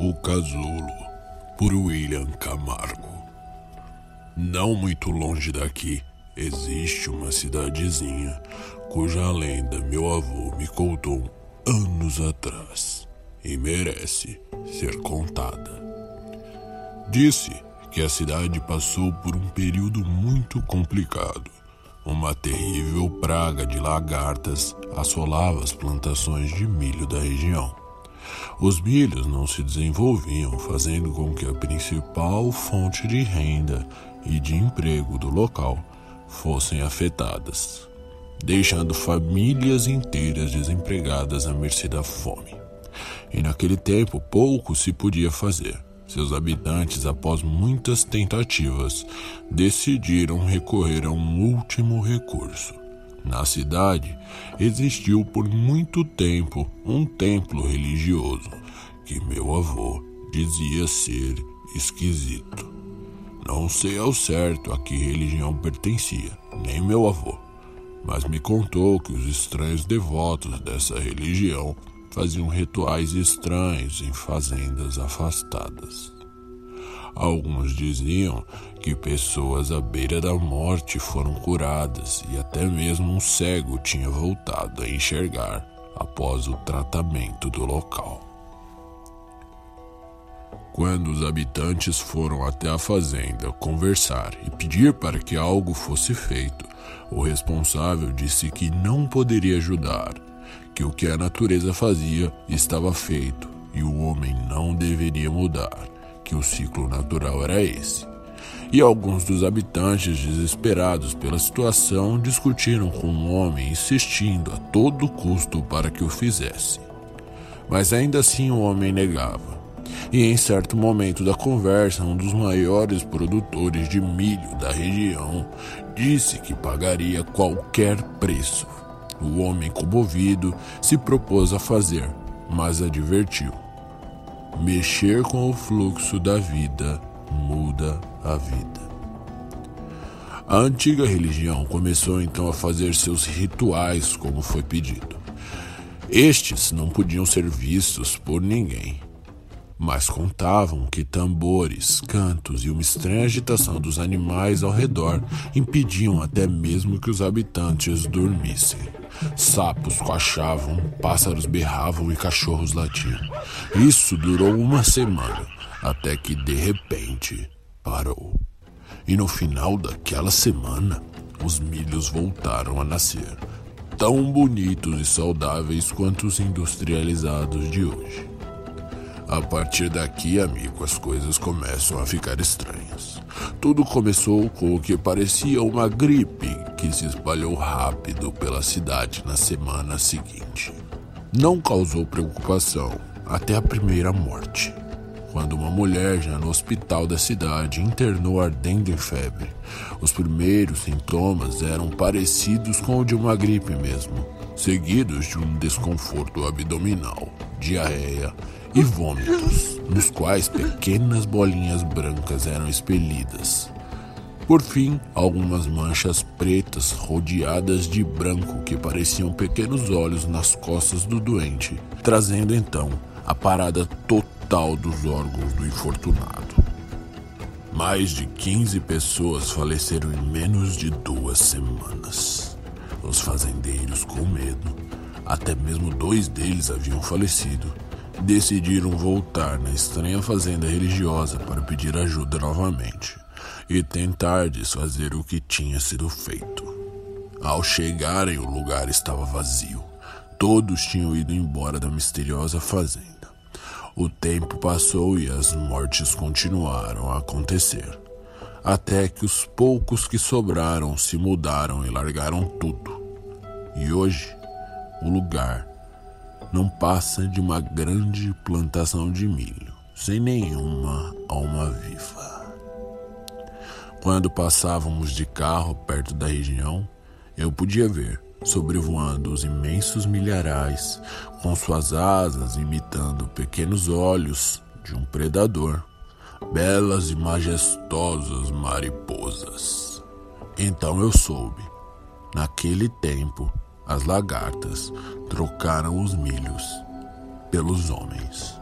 O Casulo, por William Camargo. Não muito longe daqui, existe uma cidadezinha cuja lenda meu avô me contou anos atrás e merece ser contada. Disse que a cidade passou por um período muito complicado. Uma terrível praga de lagartas assolava as plantações de milho da região. Os milhos não se desenvolviam, fazendo com que a principal fonte de renda e de emprego do local fossem afetadas, deixando famílias inteiras desempregadas à mercê da fome. E naquele tempo pouco se podia fazer. Seus habitantes, após muitas tentativas, decidiram recorrer a um último recurso na cidade existiu por muito tempo um templo religioso que meu avô dizia ser esquisito. Não sei ao certo a que religião pertencia, nem meu avô, mas me contou que os estranhos devotos dessa religião faziam rituais estranhos em fazendas afastadas. Alguns diziam que pessoas à beira da morte foram curadas e até mesmo um cego tinha voltado a enxergar após o tratamento do local. Quando os habitantes foram até a fazenda conversar e pedir para que algo fosse feito, o responsável disse que não poderia ajudar, que o que a natureza fazia estava feito e o homem não deveria mudar que o ciclo natural era esse. E alguns dos habitantes, desesperados pela situação, discutiram com o homem, insistindo a todo custo para que o fizesse. Mas ainda assim o homem negava. E em certo momento da conversa, um dos maiores produtores de milho da região disse que pagaria qualquer preço. O homem comovido se propôs a fazer, mas advertiu: Mexer com o fluxo da vida muda a vida. A antiga religião começou então a fazer seus rituais como foi pedido. Estes não podiam ser vistos por ninguém, mas contavam que tambores, cantos e uma estranha agitação dos animais ao redor impediam até mesmo que os habitantes dormissem. Sapos coachavam, pássaros berravam e cachorros latiam. Isso durou uma semana, até que de repente parou. E no final daquela semana, os milhos voltaram a nascer, tão bonitos e saudáveis quanto os industrializados de hoje. A partir daqui, amigo, as coisas começam a ficar estranhas. Tudo começou com o que parecia uma gripe que se espalhou rápido pela cidade na semana seguinte. Não causou preocupação até a primeira morte, quando uma mulher já no hospital da cidade internou ardendo em febre. Os primeiros sintomas eram parecidos com o de uma gripe mesmo, seguidos de um desconforto abdominal, diarreia e vômitos, nos quais pequenas bolinhas brancas eram expelidas. Por fim, algumas manchas pretas rodeadas de branco que pareciam pequenos olhos nas costas do doente, trazendo então a parada total dos órgãos do infortunado. Mais de 15 pessoas faleceram em menos de duas semanas. Os fazendeiros, com medo, até mesmo dois deles haviam falecido, decidiram voltar na estranha fazenda religiosa para pedir ajuda novamente e tentar desfazer o que tinha sido feito. Ao chegarem, o lugar estava vazio. Todos tinham ido embora da misteriosa fazenda. O tempo passou e as mortes continuaram a acontecer, até que os poucos que sobraram se mudaram e largaram tudo. E hoje, o lugar não passa de uma grande plantação de milho, sem nenhuma alma viva. Quando passávamos de carro perto da região, eu podia ver, sobrevoando os imensos milharais, com suas asas imitando pequenos olhos de um predador, belas e majestosas mariposas. Então eu soube, naquele tempo, as lagartas trocaram os milhos pelos homens.